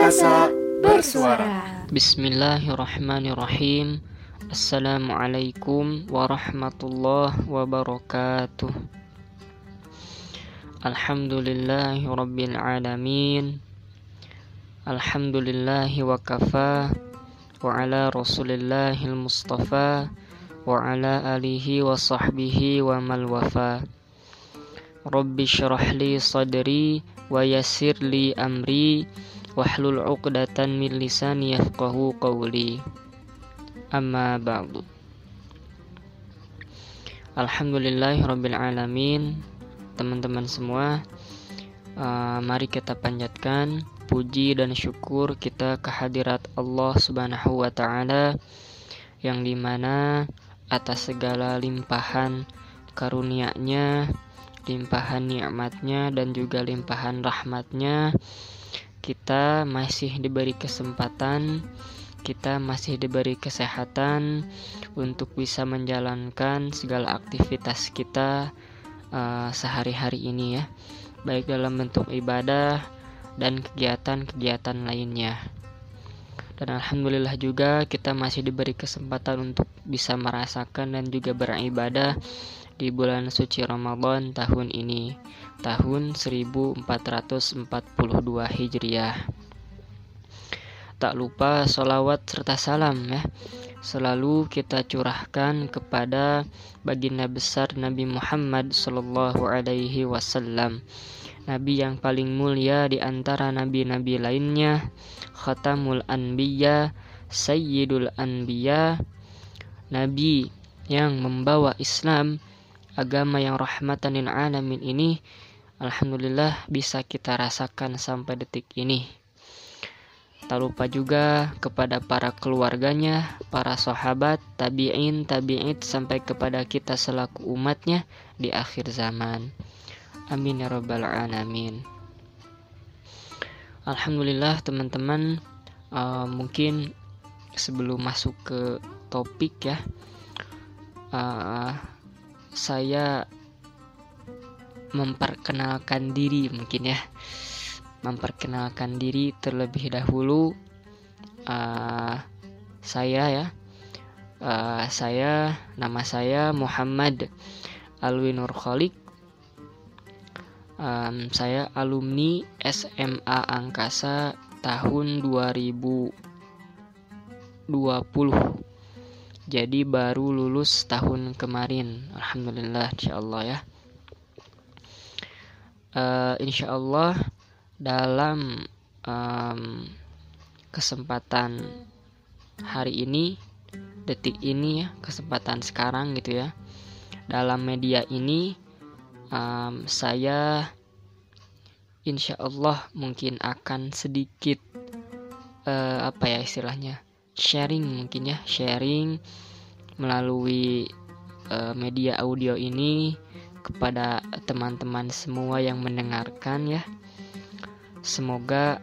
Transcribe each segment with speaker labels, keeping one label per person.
Speaker 1: Angkasa Bersuara.
Speaker 2: Bismillahirrahmanirrahim. Assalamualaikum warahmatullahi wabarakatuh. Alhamdulillahi rabbil alamin. Alhamdulillahi wa kafa wa ala rasulillahil mustafa wa ala alihi wa sahbihi wa mal wafa. Rabbi syrah li sadri wa yassir li amri wahlul 'uqdatan min lisani yafqahu qawli. Amma ba'du. Alhamdulillahirabbil alamin. Teman-teman semua, uh, mari kita panjatkan puji dan syukur kita kehadirat Allah Subhanahu wa taala yang di mana atas segala limpahan karunia-Nya limpahan nikmatnya dan juga limpahan rahmatnya kita masih diberi kesempatan kita masih diberi kesehatan untuk bisa menjalankan segala aktivitas kita uh, sehari-hari ini ya. Baik dalam bentuk ibadah dan kegiatan-kegiatan lainnya. Dan alhamdulillah juga kita masih diberi kesempatan untuk bisa merasakan dan juga beribadah di bulan suci Ramadan tahun ini, tahun 1442 Hijriah. Tak lupa sholawat serta salam ya selalu kita curahkan kepada baginda besar Nabi Muhammad Sallallahu Alaihi Wasallam. Nabi yang paling mulia di antara nabi-nabi lainnya, Khatamul Anbiya, Sayyidul Anbiya, Nabi yang membawa Islam agama yang rahmatan lil alamin ini alhamdulillah bisa kita rasakan sampai detik ini. Tak lupa juga kepada para keluarganya, para sahabat, tabi'in, tabi'id sampai kepada kita selaku umatnya di akhir zaman. Amin ya rabbal alamin. Alhamdulillah teman-teman uh, mungkin sebelum masuk ke topik ya uh, saya memperkenalkan diri mungkin ya. Memperkenalkan diri terlebih dahulu uh, saya ya. Uh, saya nama saya Muhammad Alwi Nur Khalik um, saya alumni SMA Angkasa tahun 2020 jadi baru lulus tahun kemarin. Alhamdulillah insyaallah ya. Uh, insyaallah dalam um, kesempatan hari ini detik ini ya kesempatan sekarang gitu ya. Dalam media ini um, saya insya Allah mungkin akan sedikit uh, apa ya istilahnya sharing mungkin ya sharing melalui uh, media audio ini kepada teman-teman semua yang mendengarkan ya. Semoga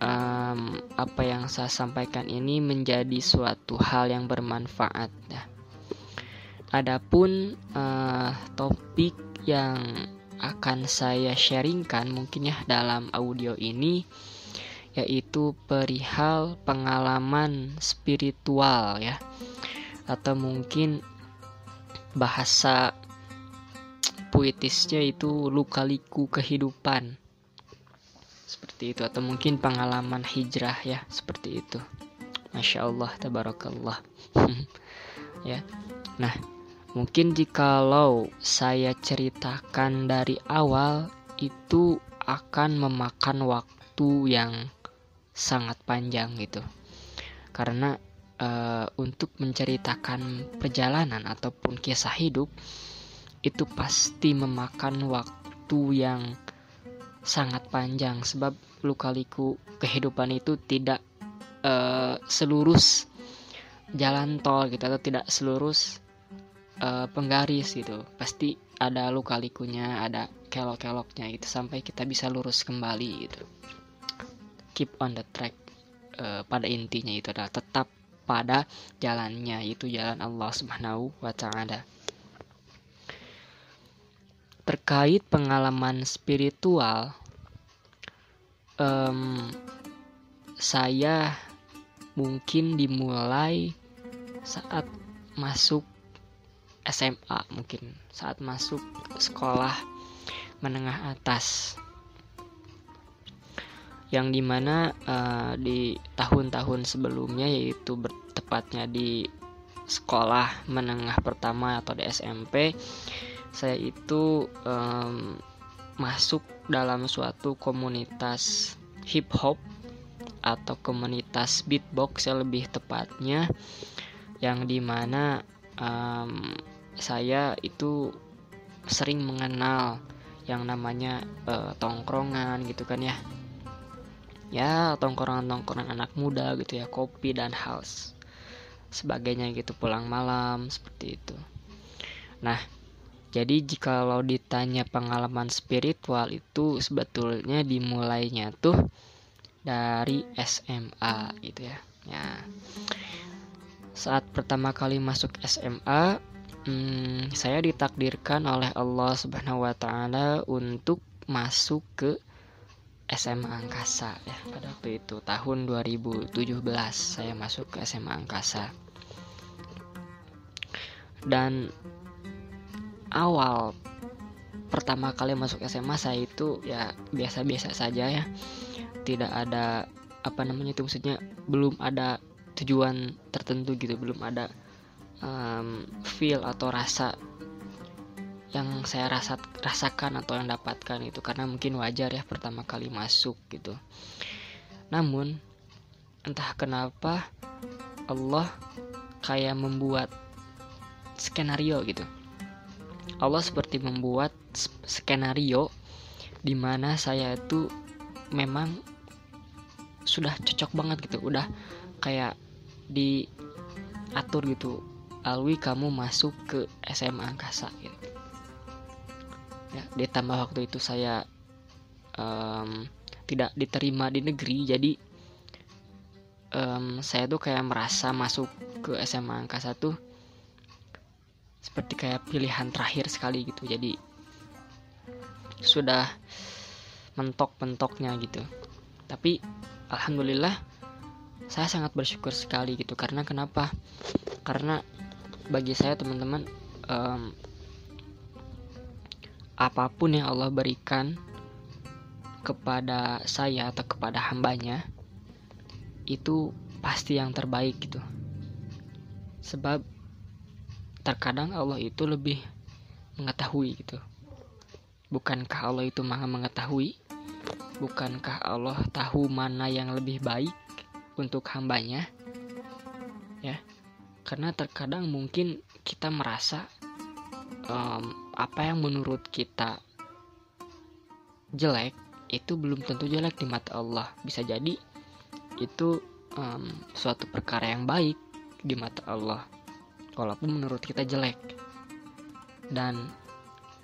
Speaker 2: um, apa yang saya sampaikan ini menjadi suatu hal yang bermanfaat ya. Adapun uh, topik yang akan saya sharingkan mungkin ya dalam audio ini yaitu perihal pengalaman spiritual ya. Atau mungkin bahasa puitisnya itu luka-liku kehidupan. Seperti itu. Atau mungkin pengalaman hijrah ya. Seperti itu. Masya Allah tabarakallah. Ya. Nah mungkin jikalau saya ceritakan dari awal itu akan memakan waktu yang sangat panjang gitu. Karena uh, untuk menceritakan perjalanan ataupun kisah hidup itu pasti memakan waktu yang sangat panjang. Sebab luka-liku kehidupan itu tidak uh, selurus jalan tol gitu atau tidak selurus uh, penggaris gitu. Pasti ada luka-likunya ada kelok-keloknya gitu sampai kita bisa lurus kembali gitu keep on the track uh, pada intinya itu adalah tetap pada jalannya itu jalan Allah Subhanahu wa taala. Terkait pengalaman spiritual um, saya mungkin dimulai saat masuk SMA mungkin saat masuk sekolah menengah atas yang di mana uh, di tahun-tahun sebelumnya yaitu bertepatnya di sekolah menengah pertama atau di SMP saya itu um, masuk dalam suatu komunitas hip hop atau komunitas beatbox yang lebih tepatnya yang di mana um, saya itu sering mengenal yang namanya uh, tongkrongan gitu kan ya ya tongkrongan-tongkrongan anak muda gitu ya kopi dan house sebagainya gitu pulang malam seperti itu. Nah jadi jikalau ditanya pengalaman spiritual itu sebetulnya dimulainya tuh dari SMA gitu ya. Ya. Saat pertama kali masuk SMA hmm, saya ditakdirkan oleh Allah Subhanahu wa taala untuk masuk ke SMA Angkasa ya pada waktu itu tahun 2017 saya masuk ke SMA Angkasa. Dan awal pertama kali masuk SMA saya itu ya biasa-biasa saja ya. Tidak ada apa namanya itu maksudnya belum ada tujuan tertentu gitu belum ada um, feel atau rasa yang saya rasa rasakan atau yang dapatkan itu karena mungkin wajar ya pertama kali masuk gitu. Namun entah kenapa Allah kayak membuat skenario gitu. Allah seperti membuat skenario di mana saya itu memang sudah cocok banget gitu, udah kayak diatur gitu Alwi kamu masuk ke SMA Angkasa gitu. Ya, ditambah waktu itu saya um, tidak diterima di negeri, jadi um, saya tuh kayak merasa masuk ke SMA Angkasa tuh seperti kayak pilihan terakhir sekali gitu. Jadi sudah mentok-mentoknya gitu. Tapi alhamdulillah saya sangat bersyukur sekali gitu karena kenapa? Karena bagi saya teman-teman um, apa pun yang Allah berikan kepada saya atau kepada hambanya itu pasti yang terbaik gitu. Sebab terkadang Allah itu lebih mengetahui gitu. Bukankah Allah itu maha mengetahui? Bukankah Allah tahu mana yang lebih baik untuk hambanya? Ya karena terkadang mungkin kita merasa um, apa yang menurut kita jelek itu belum tentu jelek di mata Allah. Bisa jadi itu um, suatu perkara yang baik di mata Allah walaupun menurut kita jelek. Dan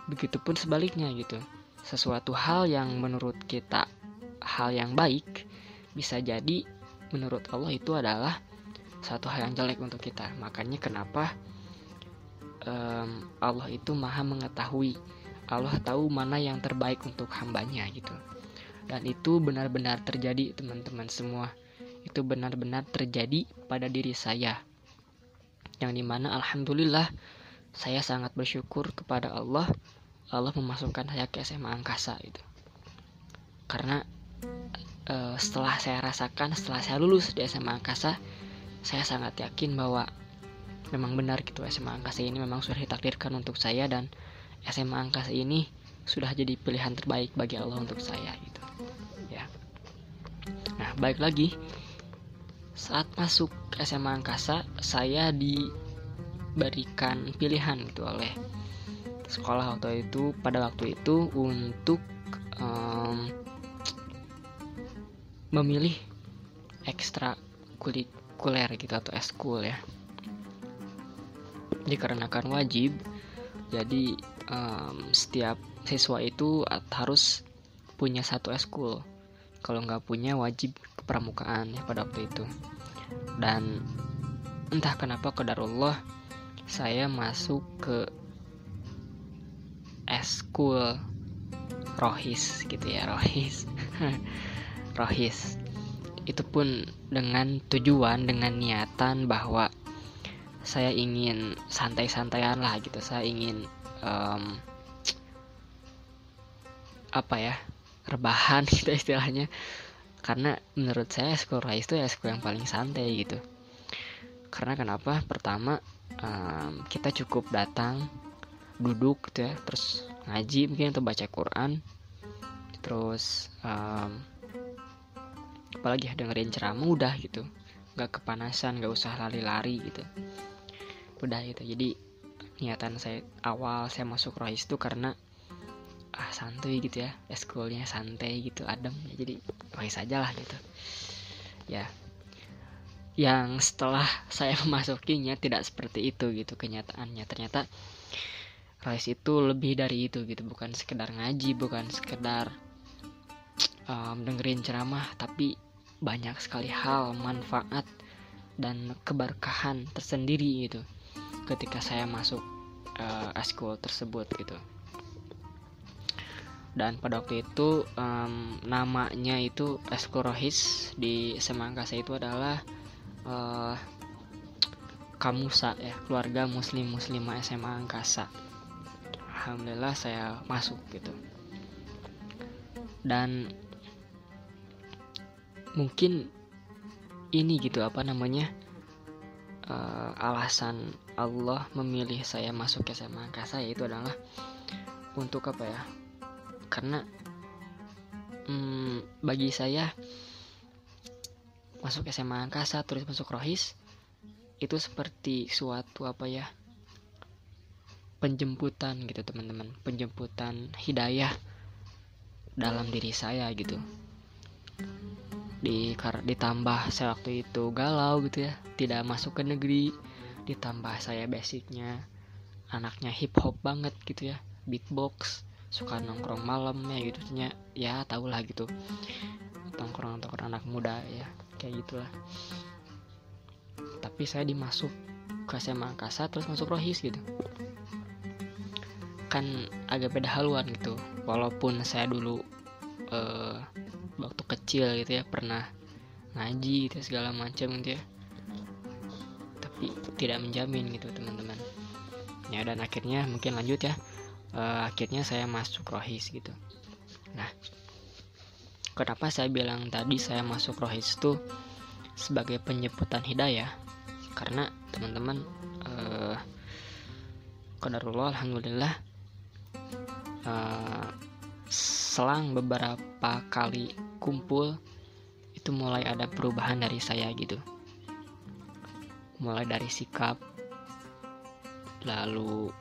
Speaker 2: begitupun sebaliknya gitu. Sesuatu hal yang menurut kita hal yang baik bisa jadi menurut Allah itu adalah satu hal yang jelek untuk kita. Makanya kenapa um, Allah itu maha mengetahui. Allah tahu mana yang terbaik untuk hambanya gitu. Dan itu benar-benar terjadi teman-teman semua. Itu benar-benar terjadi pada diri saya. Yang di mana alhamdulillah saya sangat bersyukur kepada Allah. Allah memasukkan saya ke SMA Angkasa itu karena uh, setelah saya rasakan setelah saya lulus di SMA Angkasa saya sangat yakin bahwa memang benar gitu SMA Angkasa ini memang sudah ditakdirkan untuk saya dan SMA Angkasa ini sudah jadi pilihan terbaik bagi Allah untuk saya gitu. Ya. Nah baik lagi. Saat masuk SMA Angkasa saya diberikan pilihan gitu oleh sekolah waktu itu pada waktu itu untuk um, memilih ekstra kulit kuler gitu atau eskul ya dikarenakan wajib. Jadi um, setiap siswa itu harus punya satu eskul. Kalau nggak punya wajib kepramukaan ya pada waktu itu. Dan entah kenapa kedarullah saya masuk ke eskul rohis gitu ya rohis. Rohis. Itu pun dengan tujuan dengan niatan bahwa saya ingin santai-santaian lah gitu. Saya ingin um, apa ya rebahan gitu istilahnya. Karena menurut saya school rise itu ya school yang paling santai gitu. Karena kenapa? Pertama um, kita cukup datang duduk gitu ya terus ngaji mungkin atau baca Quran terus um, apalagi ya dengerin ceramah udah gitu. Nggak kepanasan nggak usah lari-lari gitu udah gitu. Jadi niatan saya awal saya masuk rohis itu karena ah santuy gitu ya. Eskulnya santai gitu adem. Ya jadi rohis aja lah gitu. Ya. Yang setelah saya memasukinya tidak seperti itu gitu kenyataannya. Ternyata rohis itu lebih dari itu gitu. Bukan sekedar ngaji bukan sekedar um, dengerin ceramah tapi banyak sekali hal manfaat dan keberkahan tersendiri gitu ketika saya masuk uh, eskul tersebut gitu. Dan pada waktu itu um, namanya itu eskul rohis di Semangkasa itu adalah uh, Kamusa ya keluarga muslim muslimah SMA Angkasa. Alhamdulillah saya masuk gitu. Dan mungkin ini gitu apa namanya uh, alasan Allah memilih saya masuk SMA Angkasa yaitu adalah untuk apa ya? Karena hmm, bagi saya masuk SMA Angkasa terus masuk Rohis itu seperti suatu apa ya? Penjemputan gitu teman-teman. Penjemputan hidayah dalam diri saya gitu. Di ditambah saya waktu itu galau gitu ya. Tidak masuk ke negeri ditambah saya basicnya anaknya hip hop banget gitu ya beatbox suka nongkrong malam ya gitu ya tau lah gitu. Nongkrong nongkrong anak muda ya kayak gitulah. Tapi saya dimasuk ke SMA Angkasa terus masuk Rohis gitu. Kan agak beda haluan gitu walaupun saya dulu uh, waktu kecil gitu ya pernah ngaji gitu segala macam gitu ya tidak menjamin gitu teman-teman. Ya dan akhirnya mungkin lanjut ya. Uh, akhirnya saya masuk rohis gitu. Nah kenapa saya bilang tadi saya masuk rohis itu sebagai penyebutan hidayah? Karena teman-teman uh, alhamdulillah uh, selang beberapa kali kumpul itu mulai ada perubahan dari saya gitu mulai dari sikap lalu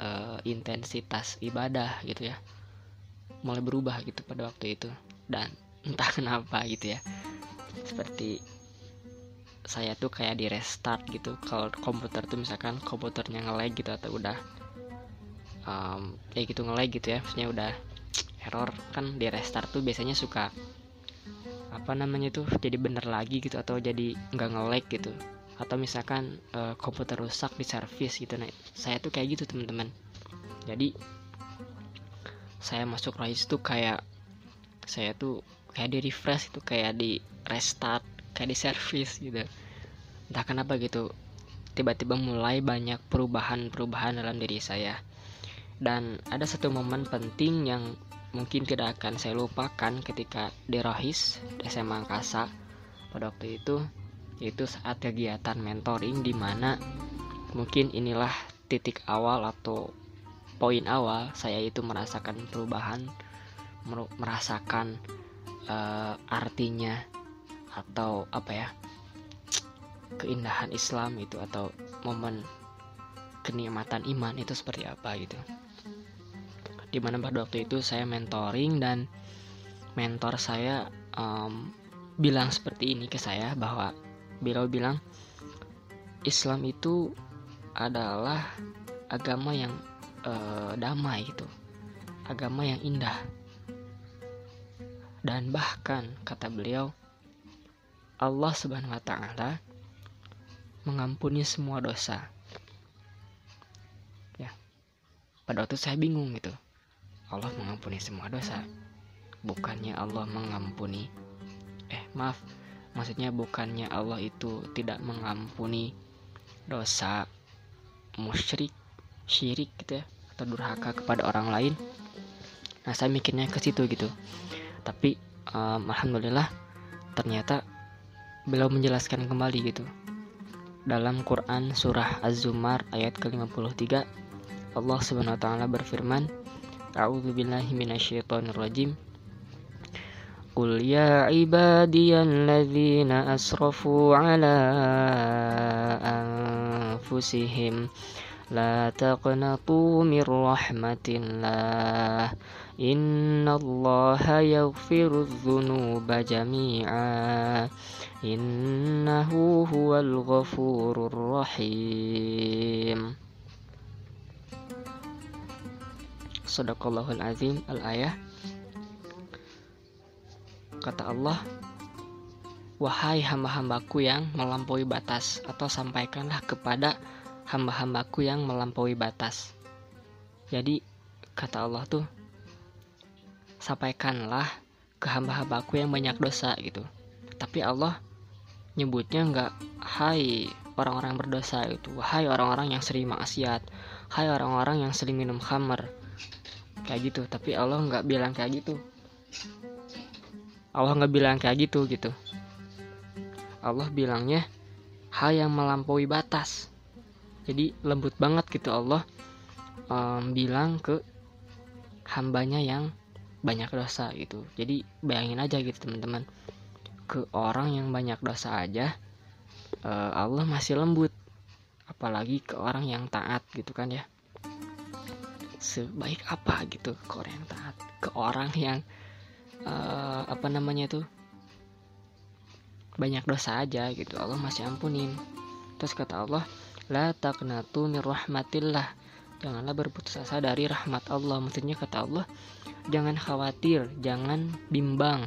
Speaker 2: uh, intensitas ibadah gitu ya. Mulai berubah gitu pada waktu itu. Dan entah kenapa gitu ya. Seperti saya tuh kayak di restart gitu. Kalau komputer tuh misalkan komputernya ngelag gitu atau udah um, kayak gitu ngelag gitu ya. Maksudnya udah error kan di restart tuh biasanya suka apa namanya tuh jadi bener lagi gitu atau jadi nggak nge-lag gitu atau misalkan e, komputer rusak di servis gitu nah saya tuh kayak gitu teman-teman. Jadi saya masuk Rise tuh kayak saya tuh kayak di refresh itu kayak di restart kayak di servis gitu. Entah kenapa gitu tiba-tiba mulai banyak perubahan-perubahan dalam diri saya. Dan ada satu momen penting yang mungkin tidak akan saya lupakan ketika di Rohis SMA Angkasa pada waktu itu yaitu saat kegiatan mentoring di mana mungkin inilah titik awal atau poin awal saya itu merasakan perubahan merasakan uh, artinya atau apa ya keindahan Islam itu atau momen kenikmatan iman itu seperti apa gitu. Di mana pada waktu itu saya mentoring dan mentor saya um, bilang seperti ini ke saya bahwa beliau bilang Islam itu adalah agama yang uh, damai gitu. Agama yang indah. Dan bahkan kata beliau Allah subhanahu wa ta'ala mengampuni semua dosa. Ya. Pada waktu saya bingung gitu. Allah mengampuni semua dosa. Bukannya Allah mengampuni eh maaf maksudnya bukannya Allah itu tidak mengampuni dosa musyrik syirik gitu ya atau durhaka kepada orang lain? Nah saya mikirnya ke situ gitu. Tapi um, alhamdulillah ternyata beliau menjelaskan kembali gitu. Dalam Quran surah Az-Zumar ayat ke-53 Allah Subhanahu wa taala berfirman A'udzu billahi minasyaitonir rajim Qul ya ibadiyalladzina asrafu ala anfusihim la taqnatu min rahmatillah innallaha yaghfiru dzunuba jami'a innahu huwal ghafurur rahim Sadaqallahul azim al-ayah Kata Allah Wahai hamba-hambaku yang melampaui batas Atau sampaikanlah kepada hamba-hambaku yang melampaui batas. Jadi kata Allah tuh Sampaikanlah ke hamba-hambaku yang banyak dosa gitu. Tapi Allah nyebutnya nggak Hai orang-orang berdosa itu Wahai orang-orang yang sering maksiat Hai orang-orang yang sering minum khamar kayak gitu. Tapi Allah nggak bilang kayak gitu Allah nggak bilang kayak gitu gitu. Allah bilangnya hal yang melampaui batas. Jadi lembut banget gitu Allah um, bilang ke hambanya yang banyak dosa gitu. Jadi bayangin aja gitu teman-teman. Ke orang yang banyak dosa aja uh, Allah masih lembut. Apalagi ke orang yang taat gitu kan ya. Sebaik apa gitu ke orang yang taat? Ke orang yang uh, apa namanya tuh banyak dosa aja gitu. Allah masih ampunin. Terus kata Allah la taqnatu min rahmatillah. Janganlah berputus asa dari rahmat Allah. Maksudnya kata Allah jangan khawatir jangan bimbang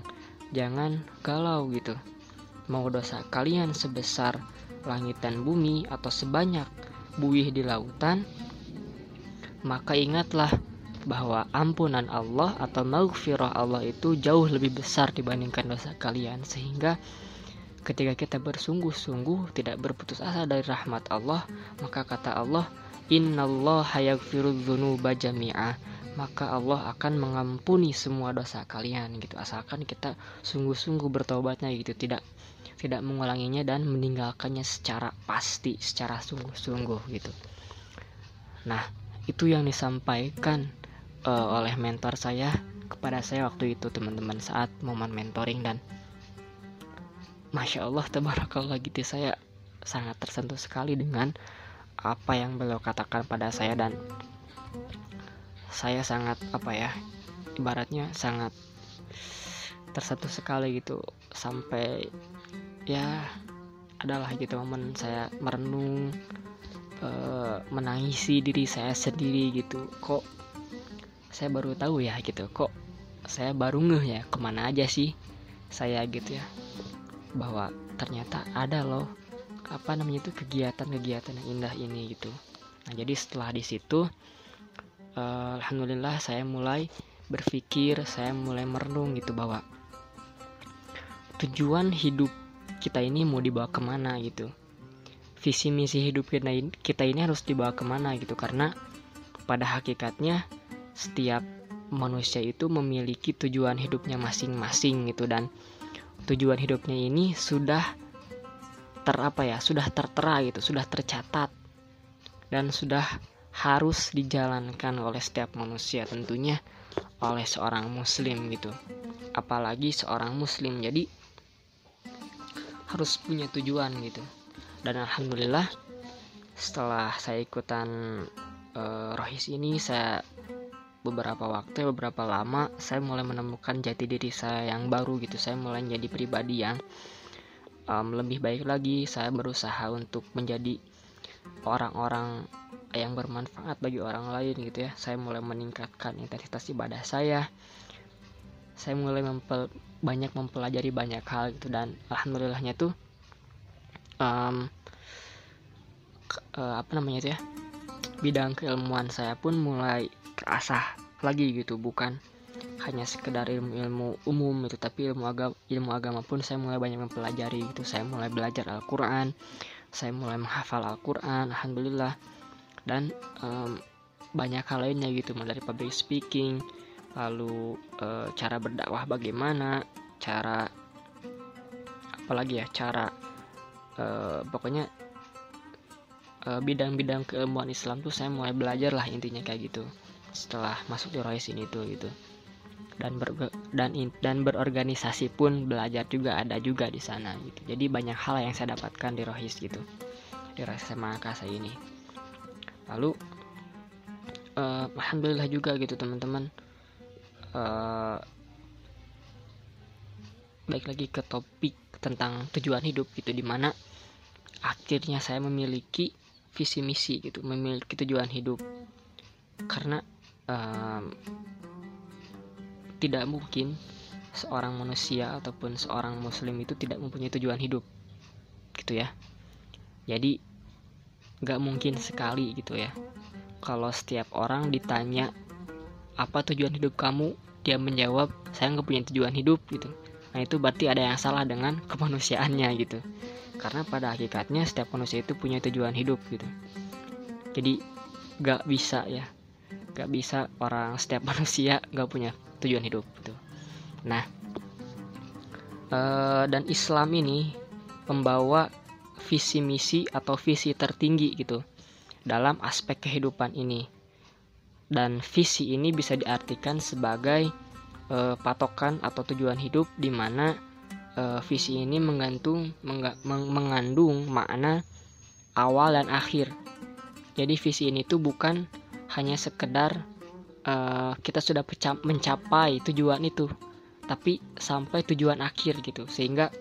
Speaker 2: jangan galau gitu. Mau dosa kalian sebesar langit dan bumi atau sebanyak buih di lautan maka ingatlah bahwa ampunan Allah atau maghfirah Allah itu jauh lebih besar dibandingkan dosa kalian. Sehingga ketika kita bersungguh-sungguh tidak berputus asa dari rahmat Allah maka kata Allah innallaha yaghfiru dzunuba jami'a. Maka Allah akan mengampuni semua dosa kalian gitu. Asalkan kita sungguh-sungguh bertobatnya gitu. Tidak tidak mengulanginya dan meninggalkannya secara pasti secara sungguh-sungguh gitu. Nah itu yang disampaikan uh, oleh mentor saya kepada saya waktu itu teman-teman saat momen mentoring. Dan masya Allah tabarakallah gitu. Saya sangat tersentuh sekali dengan apa yang beliau katakan pada saya. Dan saya sangat apa ya ibaratnya sangat tersentuh sekali gitu. Sampai ya adalah gitu momen saya merenung uh, menangisi diri saya sendiri gitu. Kok saya baru tahu ya gitu. Kok saya baru ngeh ya ke mana aja sih saya gitu ya. Bahwa ternyata ada loh apa namanya itu kegiatan-kegiatan yang indah ini gitu. Nah jadi setelah di situ uh, alhamdulillah saya mulai berpikir saya mulai merenung gitu bahwa tujuan hidup kita ini mau dibawa ke mana gitu. Visi misi hidup kita ini harus dibawa ke mana gitu. Karena pada hakikatnya setiap manusia itu memiliki tujuan hidupnya masing-masing gitu. Dan tujuan hidupnya ini sudah ter apa ya sudah tertera gitu sudah tercatat. Dan sudah harus dijalankan oleh setiap manusia tentunya oleh seorang muslim gitu. Apalagi seorang muslim jadi harus punya tujuan gitu. Dan alhamdulillah setelah saya ikutan uh, rohis ini saya beberapa waktu beberapa lama saya mulai menemukan jati diri saya yang baru gitu. Saya mulai menjadi pribadi yang um, lebih baik lagi. Saya berusaha untuk menjadi orang-orang yang bermanfaat bagi orang lain gitu ya. Saya mulai meningkatkan intensitas ibadah saya. Saya mulai mempel banyak mempelajari banyak hal gitu. Dan alhamdulillahnya tuh um, uh, apa namanya itu ya bidang keilmuan saya pun mulai terasah lagi gitu bukan hanya sekedar ilmu-ilmu umum itu tapi ilmu agama ilmu agama pun saya mulai banyak mempelajari itu saya mulai belajar Al-Qur'an saya mulai menghafal Al-Qur'an alhamdulillah. Dan um, banyak hal lainnya gitu mulai dari public speaking lalu e, cara berdakwah bagaimana cara apalagi ya cara e, pokoknya bidang-bidang keilmuan Islam tuh saya mulai belajar lah intinya kayak gitu setelah masuk di Royce ini tuh gitu. Dan ber, dan dan berorganisasi pun belajar juga ada juga di sana gitu. Jadi banyak hal yang saya dapatkan di Rohis gitu. Di Rohis SMA saya ini. Lalu uh, alhamdulillah juga gitu teman-teman. Uh, baik lagi ke topik tentang tujuan hidup gitu di mana akhirnya saya memiliki visi misi gitu memiliki tujuan hidup. Karena um, tidak mungkin seorang manusia ataupun seorang muslim itu tidak mempunyai tujuan hidup gitu ya. Jadi nggak mungkin sekali gitu ya. Kalau setiap orang ditanya apa tujuan hidup kamu? Dia menjawab saya nggak punya tujuan hidup gitu. Nah itu berarti ada yang salah dengan kemanusiaannya gitu. Karena pada hakikatnya setiap manusia itu punya tujuan hidup gitu. Jadi nggak bisa ya nggak bisa orang setiap manusia nggak punya tujuan hidup gitu. Nah, uh, dan Islam ini membawa visi misi atau visi tertinggi gitu dalam aspek kehidupan ini. Dan visi ini bisa diartikan sebagai uh, patokan atau tujuan hidup di mana uh, visi ini menggantung mengga, meng, mengandung makna awal dan akhir. Jadi visi ini tuh bukan hanya sekedar uh, kita sudah mencapai tujuan itu tapi sampai tujuan akhir gitu. Sehingga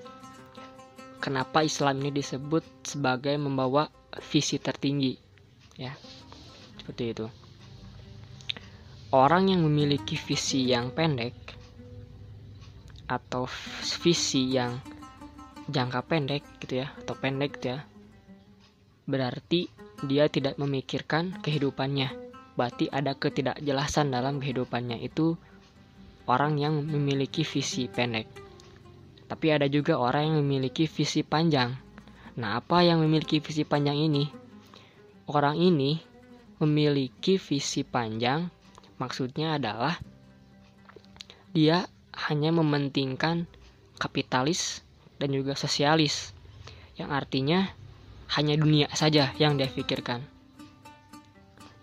Speaker 2: kenapa Islam ini disebut sebagai membawa visi tertinggi ya. Seperti itu. Orang yang memiliki visi yang pendek atau visi yang jangka pendek gitu ya atau pendek gitu ya berarti dia tidak memikirkan kehidupannya berarti ada ketidakjelasan dalam kehidupannya itu orang yang memiliki visi pendek. Tapi ada juga orang yang memiliki visi panjang. Nah, apa yang memiliki visi panjang ini? Orang ini memiliki visi panjang, maksudnya adalah dia hanya mementingkan kapitalis dan juga sosialis, yang artinya hanya dunia saja yang dia pikirkan.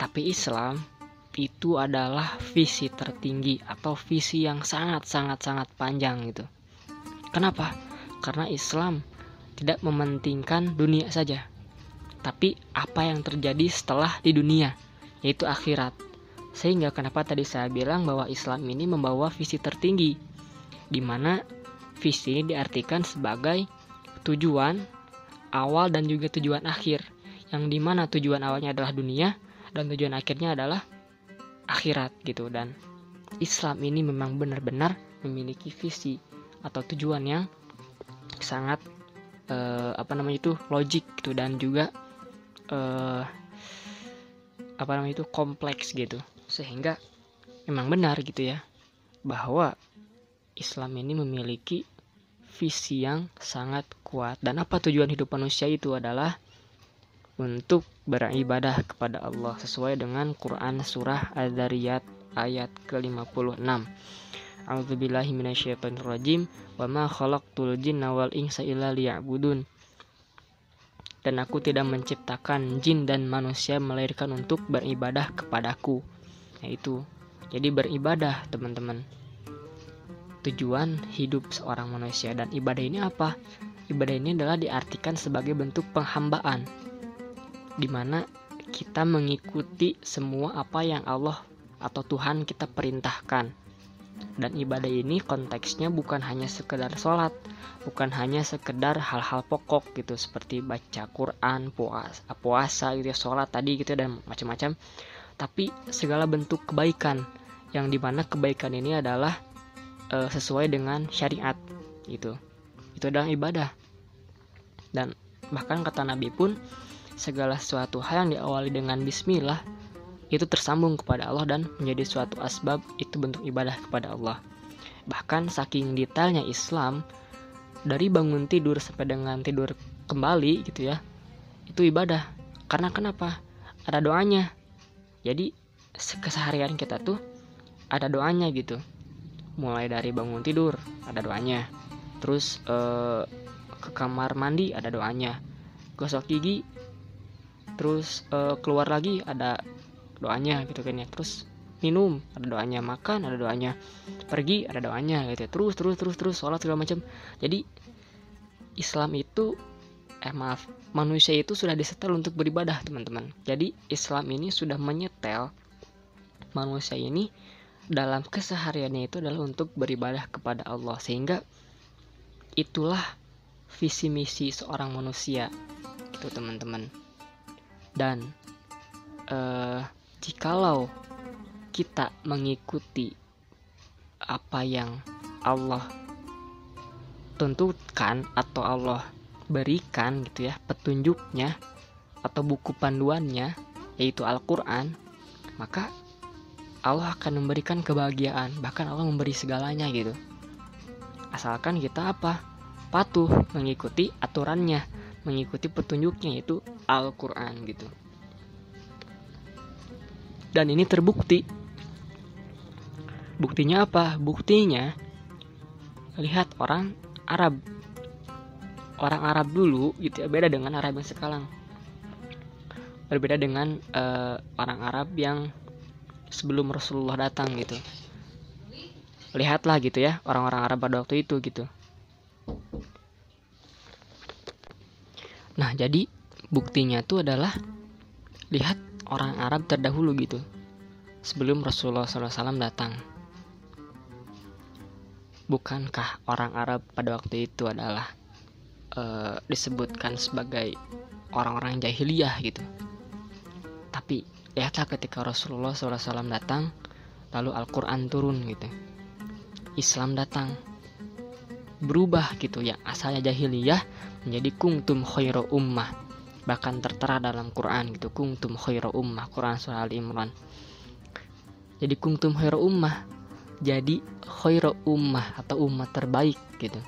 Speaker 2: Tapi Islam itu adalah visi tertinggi atau visi yang sangat-sangat-sangat panjang gitu. Kenapa? Karena Islam tidak mementingkan dunia saja, tapi apa yang terjadi setelah di dunia, yaitu akhirat. Sehingga kenapa tadi saya bilang bahwa Islam ini membawa visi tertinggi, di mana visi ini diartikan sebagai tujuan awal dan juga tujuan akhir, yang di mana tujuan awalnya adalah dunia, dan tujuan akhirnya adalah akhirat gitu. Dan Islam ini memang benar-benar memiliki visi atau tujuan yang sangat uh, apa namanya itu logik gitu. Dan juga uh, apa namanya itu kompleks gitu. Sehingga memang benar gitu ya bahwa Islam ini memiliki visi yang sangat kuat. Dan apa tujuan hidup manusia itu adalah untuk beribadah kepada Allah sesuai dengan Quran surah Al-Dariyat ayat ke-56. A'udzubillahi minasyaitonirrajim wa ma khalaqtul jinna wal insa illa liya'budun. Dan aku tidak menciptakan jin dan manusia melainkan untuk beribadah kepadaku. Yaitu jadi beribadah, teman-teman. Tujuan hidup seorang manusia dan ibadah ini apa? Ibadah ini adalah diartikan sebagai bentuk penghambaan di mana kita mengikuti semua apa yang Allah atau Tuhan kita perintahkan. Dan ibadah ini konteksnya bukan hanya sekedar sholat, bukan hanya sekedar hal-hal pokok gitu seperti baca Quran, puasa, puasa gitu ya, sholat tadi gitu dan macam-macam. Tapi segala bentuk kebaikan yang di mana kebaikan ini adalah e, sesuai dengan syariat gitu. Itu adalah ibadah. Dan bahkan kata Nabi pun segala sesuatu hal yang diawali dengan bismillah itu tersambung kepada Allah dan menjadi suatu asbab itu bentuk ibadah kepada Allah. Bahkan saking detailnya Islam dari bangun tidur sampai dengan tidur kembali gitu ya. Itu ibadah. Karena kenapa? Ada doanya. Jadi keseharian kita tuh ada doanya gitu. Mulai dari bangun tidur ada doanya. Terus eh, ke kamar mandi ada doanya. Gosok gigi terus eh, keluar lagi ada doanya gitu kan ya. Terus minum ada doanya. Makan ada doanya. Pergi ada doanya gitu ya. terus terus terus terus sholat segala macam. Jadi Islam itu eh maaf manusia itu sudah disetel untuk beribadah teman-teman. Jadi Islam ini sudah menyetel manusia ini dalam kesehariannya itu adalah untuk beribadah kepada Allah. Sehingga itulah visi misi seorang manusia itu teman-teman dan eh, jikalau kita mengikuti apa yang Allah tentukan atau Allah berikan gitu ya petunjuknya atau buku panduannya yaitu Al-Qur'an maka Allah akan memberikan kebahagiaan bahkan Allah memberi segalanya gitu. Asalkan kita apa? Patuh mengikuti aturannya mengikuti petunjuknya yaitu Al-Qur'an gitu. Dan ini terbukti. Buktinya apa? Buktinya lihat orang Arab. Orang Arab dulu gitu ya beda dengan Arab yang sekarang. Berbeda dengan uh, orang Arab yang sebelum Rasulullah datang gitu. Lihatlah gitu ya orang-orang Arab pada waktu itu gitu nah jadi buktinya itu adalah lihat orang Arab terdahulu gitu sebelum Rasulullah SAW datang. Bukankah orang Arab pada waktu itu adalah uh, disebutkan sebagai orang-orang jahiliyah gitu? Tapi lihatlah ketika Rasulullah SAW datang, lalu Al-Quran turun gitu, Islam datang, berubah gitu ya. Asalnya jahiliyah menjadi kungtum khairu ummah. Bahkan tertera dalam Quran gitu kuntum khairu ummah Quran surah Al Imran. Jadi kuntum khairu ummah jadi khairu ummah atau umat terbaik gitu.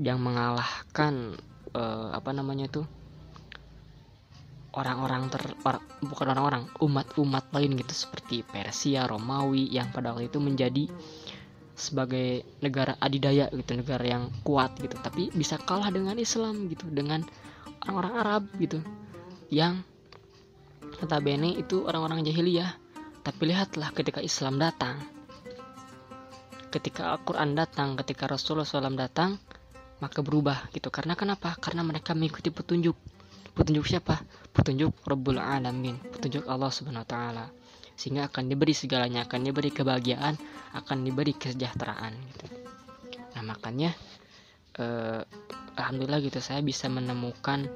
Speaker 2: Yang mengalahkan uh, apa namanya tuh orang-orang ter or, bukan orang-orang umat-umat lain gitu seperti Persia Romawi yang pada waktu itu menjadi sebagai negara adidaya gitu negara yang kuat gitu. Tapi bisa kalah dengan Islam gitu dengan orang-orang Arab gitu. Yang notabene itu orang-orang jahiliyah. Tapi lihatlah ketika Islam datang. Ketika Al-Quran datang ketika Rasulullah SAW datang maka berubah gitu. Karena kenapa? Karena mereka mengikuti petunjuk. Petunjuk siapa? Petunjuk Rabbul Alamin. Petunjuk Allah Subhanahu Wa Taala sehingga akan diberi segalanya akan diberi kebahagiaan akan diberi kesejahteraan gitu. Nah makanya eh, alhamdulillah gitu saya bisa menemukan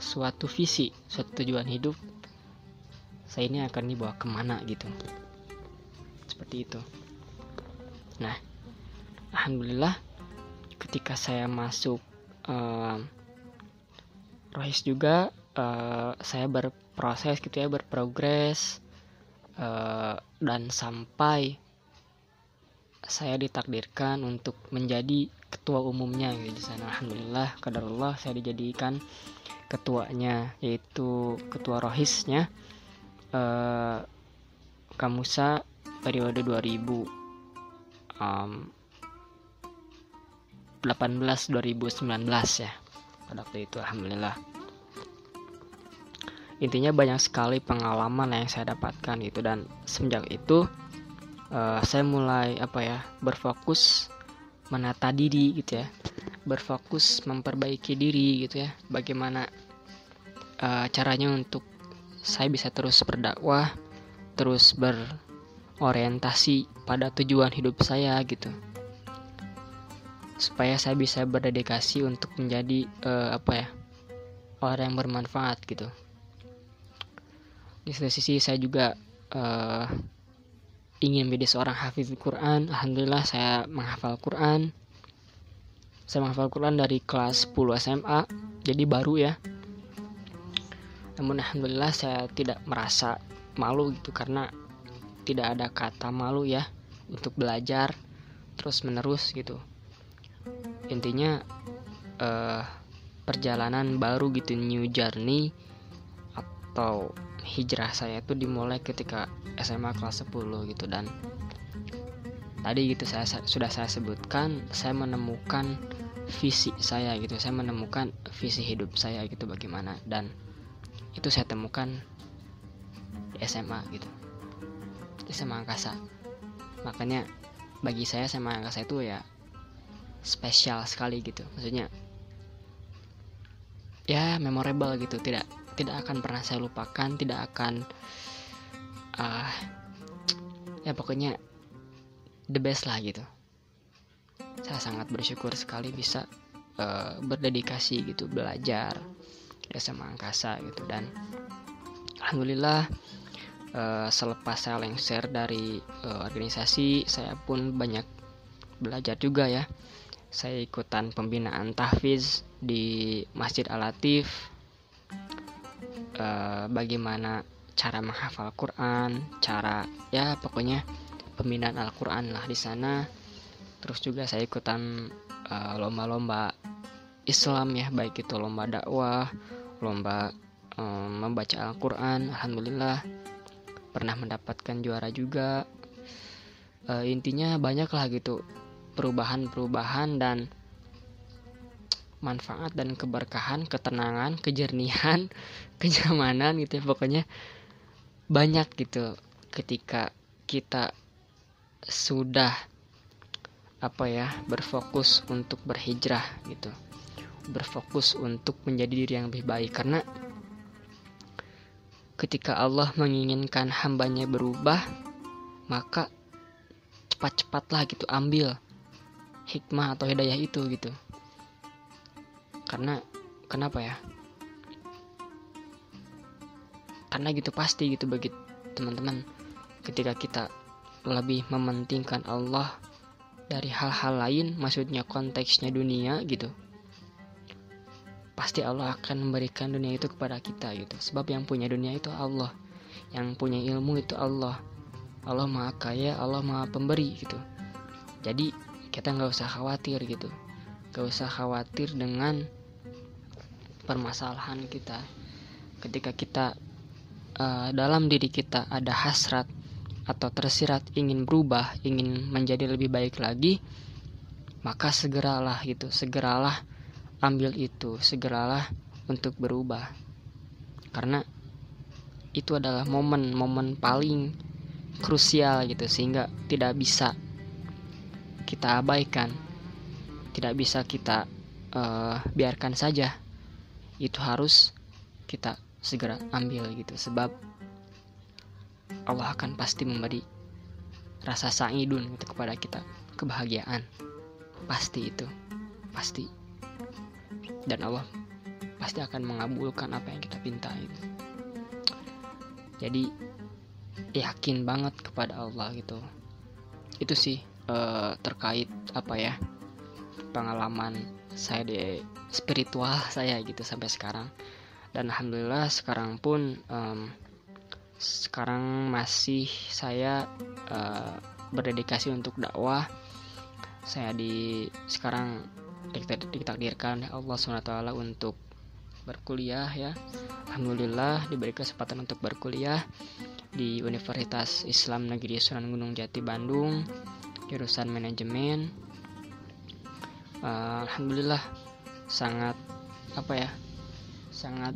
Speaker 2: suatu visi suatu tujuan hidup. Saya ini akan dibawa ke mana gitu. Seperti itu. Nah alhamdulillah ketika saya masuk eh, Rohis juga uh, saya berproses gitu ya berprogres Eh, dan sampai saya ditakdirkan untuk menjadi ketua umumnya gitu di sana. Alhamdulillah kadarullah saya dijadikan ketuanya yaitu ketua rohisnya uh, Kamusa periode 2000 um, 18 2019 ya pada waktu itu alhamdulillah intinya banyak sekali pengalaman yang saya dapatkan gitu. Dan semenjak itu uh, saya mulai apa ya berfokus menata diri gitu ya. Berfokus memperbaiki diri gitu ya. Bagaimana uh, caranya untuk saya bisa terus berdakwah terus berorientasi pada tujuan hidup saya gitu. Supaya saya bisa berdedikasi untuk menjadi uh, apa ya orang yang bermanfaat gitu di satu sisi saya juga uh, ingin menjadi seorang hafiz Quran. Alhamdulillah saya menghafal Quran. Saya menghafal Quran dari kelas 10 SMA jadi baru ya. Namun alhamdulillah saya tidak merasa malu gitu karena tidak ada kata malu ya untuk belajar terus menerus gitu. Intinya uh, perjalanan baru gitu new journey atau hijrah saya itu dimulai ketika SMA kelas 10 gitu. Dan tadi gitu saya sudah saya sebutkan saya menemukan visi saya gitu. Saya menemukan visi hidup saya gitu bagaimana. Dan itu saya temukan di SMA gitu. Di SMA Angkasa. Makanya bagi saya SMA Angkasa itu ya spesial sekali gitu. Maksudnya ya memorable gitu. Tidak tidak akan pernah saya lupakan tidak akan uh, ya pokoknya the best lah gitu. Saya sangat bersyukur sekali bisa uh, berdedikasi gitu belajar ya sama angkasa gitu. Dan alhamdulillah uh, selepas saya lengser dari uh, organisasi saya pun banyak belajar juga ya. Saya ikutan pembinaan tahfiz di Masjid Al-Latif e, bagaimana cara menghafal Quran, cara ya pokoknya pembinaan Al-Quran lah di sana. Terus juga saya ikutan eh, lomba-lomba Islam ya, baik itu lomba dakwah, lomba e, membaca Al-Quran. Alhamdulillah pernah mendapatkan juara juga. E, intinya banyak lah gitu perubahan-perubahan dan manfaat dan keberkahan, ketenangan, kejernihan, kenyamanan gitu ya. Pokoknya banyak gitu ketika kita sudah apa ya berfokus untuk berhijrah gitu. Berfokus untuk menjadi diri yang lebih baik. Karena ketika Allah menginginkan hambanya berubah maka cepat-cepatlah gitu ambil hikmah atau hidayah itu gitu karena kenapa ya? Karena gitu pasti gitu bagi teman-teman. Ketika kita lebih mementingkan Allah dari hal-hal lain maksudnya konteksnya dunia gitu pasti Allah akan memberikan dunia itu kepada kita gitu. Sebab yang punya dunia itu Allah. Yang punya ilmu itu Allah. Allah maha kaya Allah maha pemberi gitu. Jadi kita nggak usah khawatir gitu. Nggak usah khawatir dengan permasalahan kita. Ketika kita uh, dalam diri kita ada hasrat atau tersirat ingin berubah ingin menjadi lebih baik lagi maka segeralah gitu segeralah ambil itu segeralah untuk berubah. Karena itu adalah momen-momen paling krusial gitu sehingga tidak bisa kita abaikan tidak bisa kita uh, biarkan saja itu harus kita segera ambil gitu. Sebab Allah akan pasti memberi rasa sa'idun gitu kepada kita. Kebahagiaan. Pasti itu. Pasti. Dan Allah pasti akan mengabulkan apa yang kita pinta itu. Jadi yakin banget kepada Allah gitu. Itu sih uh, terkait apa ya pengalaman saya di spiritual saya gitu sampai sekarang. Dan alhamdulillah sekarang pun um, sekarang masih saya uh, berdedikasi untuk dakwah. Saya di sekarang ditakdirkan Allah swt untuk berkuliah ya. Alhamdulillah diberi kesempatan untuk berkuliah di Universitas Islam Negeri Sunan Gunung Jati Bandung jurusan manajemen uh, alhamdulillah sangat apa ya sangat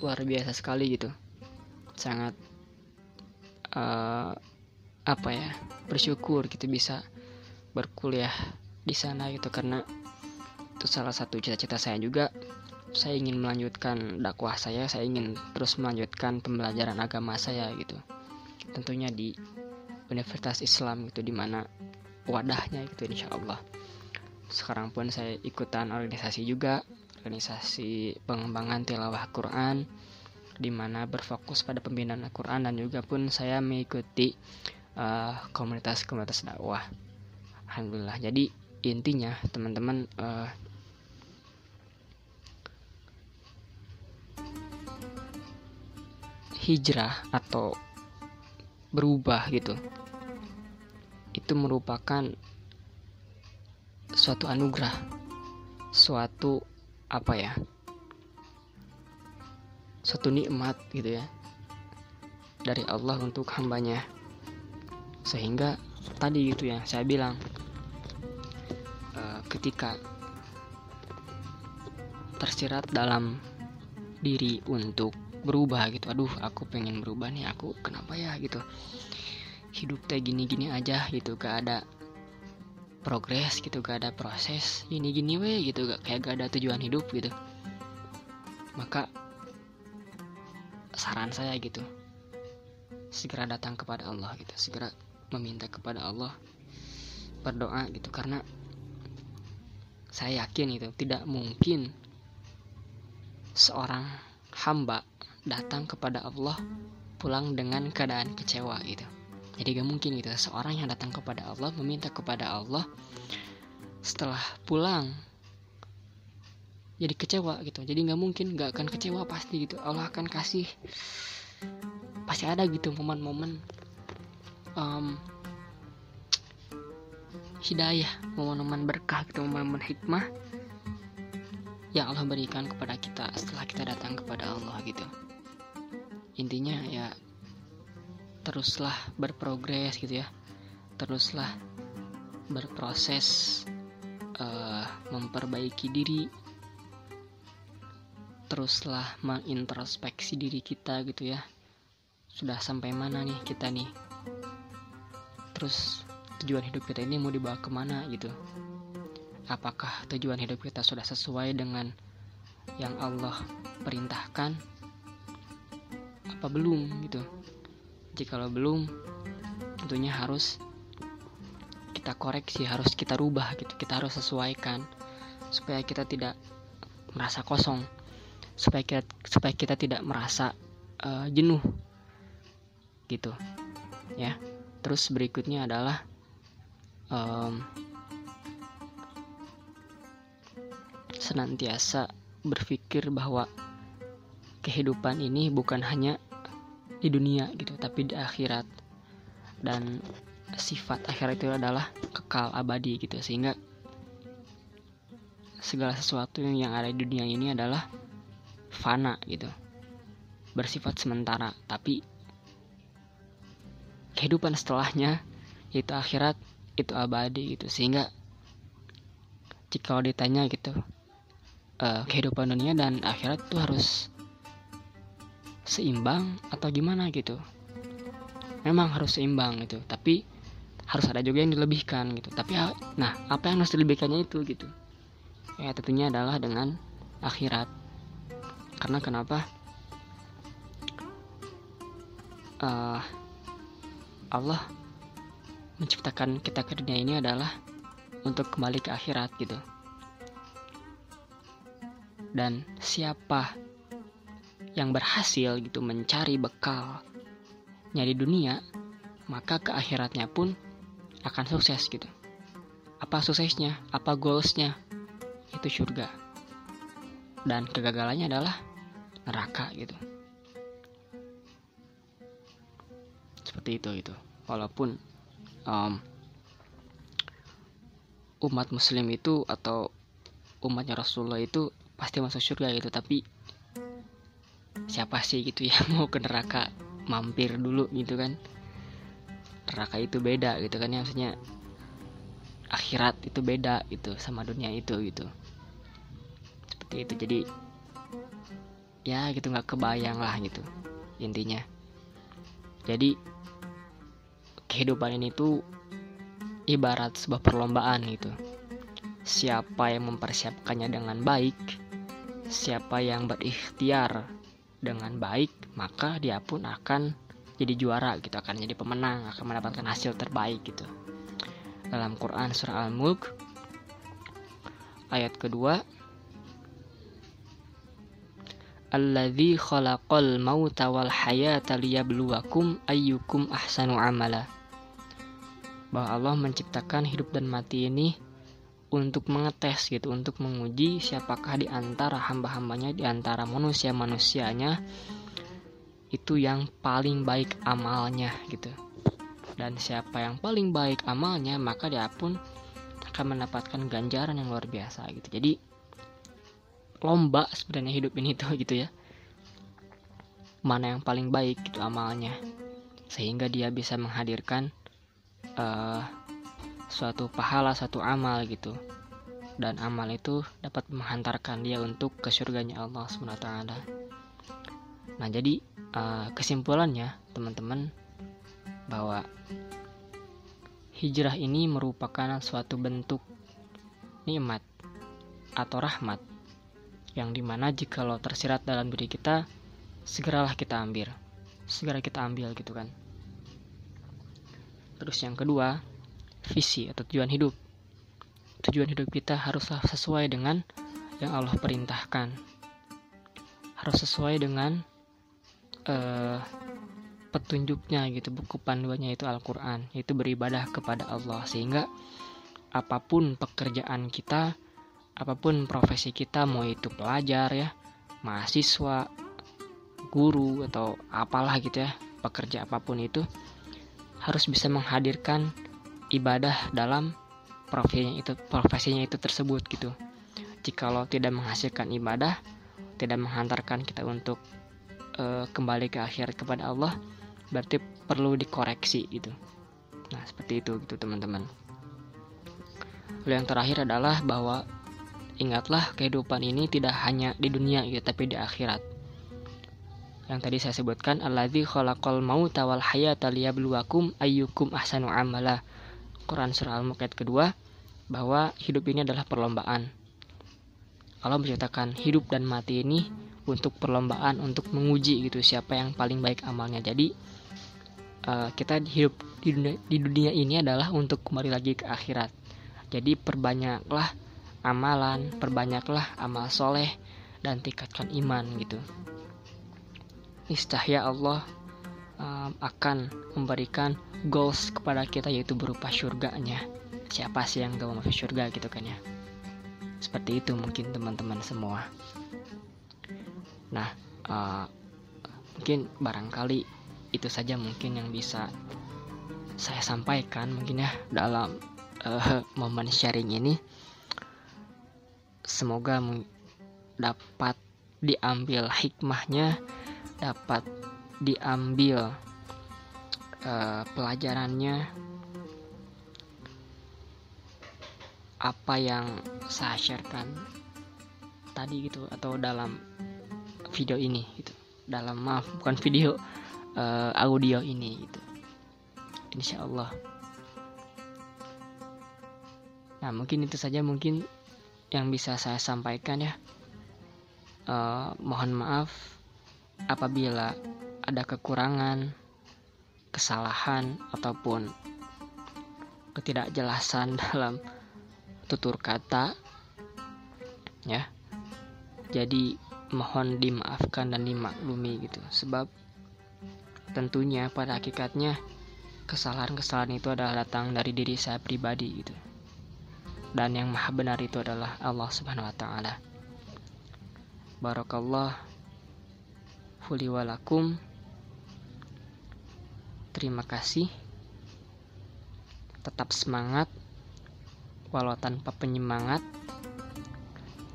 Speaker 2: luar biasa sekali gitu. Sangat uh, apa ya bersyukur gitu bisa berkuliah di sana gitu. Karena itu salah satu cita-cita saya juga. Saya ingin melanjutkan dakwah saya saya ingin terus melanjutkan pembelajaran agama saya gitu. Tentunya di Universitas Islam gitu di mana wadahnya gitu insya Allah sekarang pun saya ikutan organisasi juga organisasi pengembangan tilawah Quran di mana berfokus pada pembinaan Al-Quran dan juga pun saya mengikuti komunitas-komunitas uh, dakwah. Alhamdulillah. Jadi intinya teman-teman uh, hijrah atau berubah gitu itu merupakan suatu anugerah suatu apa ya suatu nikmat gitu ya dari Allah untuk hambanya. Sehingga tadi gitu ya saya bilang uh, ketika tersirat dalam diri untuk berubah gitu aduh aku pengen berubah nih aku kenapa ya? gitu. Hidup teh gini-gini aja gitu gak ada progres gitu gak ada proses gini-gini weh gitu. Gak kayak gak ada tujuan hidup gitu. Maka saran saya gitu segera datang kepada Allah gitu. Segera meminta kepada Allah berdoa gitu. Karena saya yakin itu tidak mungkin seorang hamba datang kepada Allah pulang dengan keadaan kecewa gitu jadi gak mungkin gitu. Seorang yang datang kepada Allah meminta kepada Allah setelah pulang jadi kecewa gitu. Jadi nggak mungkin nggak akan kecewa pasti gitu. Allah akan kasih pasti ada gitu momen-momen um, hidayah momen-momen berkah gitu momen-momen hikmah yang Allah berikan kepada kita setelah kita datang kepada Allah gitu. Intinya ya teruslah berprogres gitu ya. Teruslah berproses uh, memperbaiki diri. Teruslah mengintrospeksi diri kita gitu ya. Sudah sampai mana nih kita nih? Terus tujuan hidup kita ini mau dibawa ke mana gitu? Apakah tujuan hidup kita sudah sesuai dengan yang Allah perintahkan? Apa belum gitu jikalau belum tentunya harus kita koreksi harus kita rubah gitu kita harus sesuaikan supaya kita tidak merasa kosong supaya kita supaya kita tidak merasa uh, jenuh gitu ya. Terus berikutnya adalah um, senantiasa berpikir bahwa kehidupan ini bukan hanya di dunia gitu tapi di akhirat. Dan sifat akhirat itu adalah kekal abadi gitu. Sehingga segala sesuatu yang ada di dunia ini adalah fana gitu. Bersifat sementara tapi kehidupan setelahnya yaitu akhirat itu abadi gitu. Sehingga jika ditanya gitu uh, kehidupan dunia dan akhirat itu harus seimbang atau gimana gitu. Memang harus seimbang gitu tapi harus ada juga yang dilebihkan gitu. Tapi nah apa yang harus dilebihkannya itu gitu? Ya tentunya adalah dengan akhirat. Karena kenapa? Uh, Allah menciptakan kita ke dunia ini adalah untuk kembali ke akhirat gitu. Dan siapa yang berhasil gitu mencari bekalnya di dunia, maka ke akhiratnya pun akan sukses gitu. Apa suksesnya? Apa goalsnya? Itu surga. Dan kegagalannya adalah neraka gitu. Seperti itu gitu. Walaupun um, umat muslim itu atau umatnya Rasulullah itu pasti masuk surga gitu, tapi siapa sih gitu ya mau ke neraka mampir dulu gitu kan. Neraka itu beda gitu kan ya maksudnya akhirat itu beda gitu sama dunia itu gitu. Seperti itu jadi ya gitu nggak kebayang lah gitu intinya. Jadi kehidupan ini tuh ibarat sebuah perlombaan gitu. Siapa yang mempersiapkannya dengan baik siapa yang berikhtiar dengan baik maka dia pun akan jadi juara gitu akan jadi pemenang akan mendapatkan hasil terbaik gitu dalam Quran surah Al-Mulk ayat kedua Alladzi khalaqal mauta wal hayata liyabluwakum ayyukum ahsanu amala. Bahwa Allah menciptakan hidup dan mati ini untuk mengetes gitu, untuk menguji siapakah di antara hamba-hambanya, di antara manusia-manusianya itu yang paling baik amalnya gitu. Dan siapa yang paling baik amalnya maka dia pun akan mendapatkan ganjaran yang luar biasa gitu. Jadi lomba sebenarnya hidup ini tuh gitu ya. Mana yang paling baik gitu amalnya. Sehingga dia bisa menghadirkan uh, suatu pahala suatu amal gitu. Dan amal itu dapat menghantarkan dia untuk ke surganya Allah SWT nah jadi uh, kesimpulannya teman-teman bahwa hijrah ini merupakan suatu bentuk nikmat atau rahmat yang di mana jika lo tersirat dalam diri kita segeralah kita ambil. Segera kita ambil gitu kan. Terus yang kedua visi atau tujuan hidup. Tujuan hidup kita haruslah sesuai dengan yang Allah perintahkan. Harus sesuai dengan uh, petunjuknya gitu buku panduannya itu Al-Quran itu beribadah kepada Allah. Sehingga apa pun pekerjaan kita apa pun profesi kita mau itu pelajar ya mahasiswa guru atau apalah gitu ya pekerja apa pun itu harus bisa menghadirkan ibadah dalam profesinya itu profesinya itu tersebut gitu jikalau tidak menghasilkan ibadah tidak menghantarkan kita untuk uh, kembali ke akhir kepada Allah berarti perlu dikoreksi gitu nah seperti itu gitu teman-teman lalu yang terakhir adalah bahwa Ingatlah kehidupan ini tidak hanya di dunia gitu, tapi di akhirat. Yang tadi saya sebutkan alladzi khalaqal mauta wal hayata liyabluwakum ayyukum ahsanu amala. Quran surah Al-Mulk kedua bahwa hidup ini adalah perlombaan. Allah menciptakan hidup dan mati ini untuk perlombaan untuk menguji gitu siapa yang paling baik amalnya. Jadi uh, kita hidup di dunia, di dunia ini adalah untuk kembali lagi ke akhirat. Jadi perbanyaklah amalan, perbanyaklah amal soleh dan tingkatkan iman gitu. Istahya Allah um, akan memberikan goals kepada kita yaitu berupa surganya. Siapa sih yang gak mau masuk surga gitu kan ya? Seperti itu mungkin teman-teman semua. Nah, uh, mungkin barangkali itu saja mungkin yang bisa saya sampaikan mungkin ya dalam uh, momen sharing ini semoga dapat diambil hikmahnya dapat diambil uh, pelajarannya apa yang saya sharekan tadi gitu atau dalam video ini gitu. Dalam maaf bukan video uh, audio ini gitu. Insya Allah nah mungkin itu saja mungkin yang bisa saya sampaikan ya. Uh, mohon maaf apabila ada kekurangan, kesalahan ataupun ketidakjelasan dalam tutur kata ya. Jadi mohon dimaafkan dan dimaklumi gitu. Sebab tentunya pada hakikatnya kesalahan-kesalahan itu adalah datang dari diri saya pribadi gitu dan yang maha benar itu adalah Allah Subhanahu wa taala. Barakallah fuli walakum. Terima kasih. Tetap semangat walau tanpa penyemangat.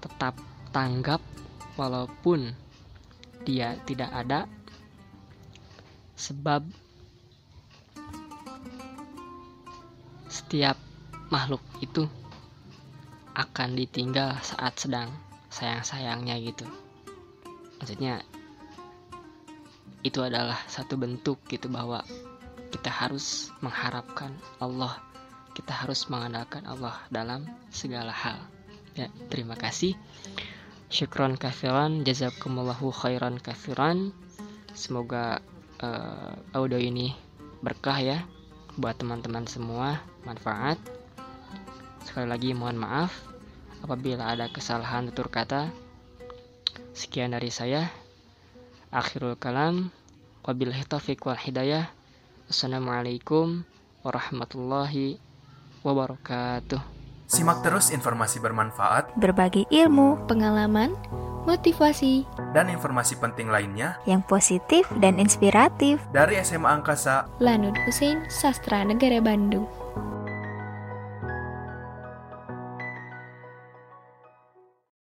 Speaker 2: Tetap tanggap walaupun dia tidak ada. Sebab setiap makhluk itu akan ditinggal saat sedang sayang-sayangnya gitu maksudnya itu adalah satu bentuk gitu bahwa kita harus mengharapkan Allah kita harus mengandalkan Allah dalam segala hal ya terima kasih syukron kafiran jazakumullahu khairan kafiran semoga uh, audio ini berkah ya buat teman-teman semua manfaat Sekali lagi mohon maaf apabila ada kesalahan tutur kata. Sekian dari saya. Akhirul kalam. Wabillahi taufiq wal hidayah. Assalamualaikum warahmatullahi wabarakatuh.
Speaker 1: Simak terus informasi bermanfaat,
Speaker 3: berbagi ilmu, pengalaman,
Speaker 1: motivasi,
Speaker 3: dan informasi penting lainnya
Speaker 4: yang positif dan inspiratif
Speaker 3: dari SMA Angkasa
Speaker 1: Lanud Hussein Sastra Negara Bandung.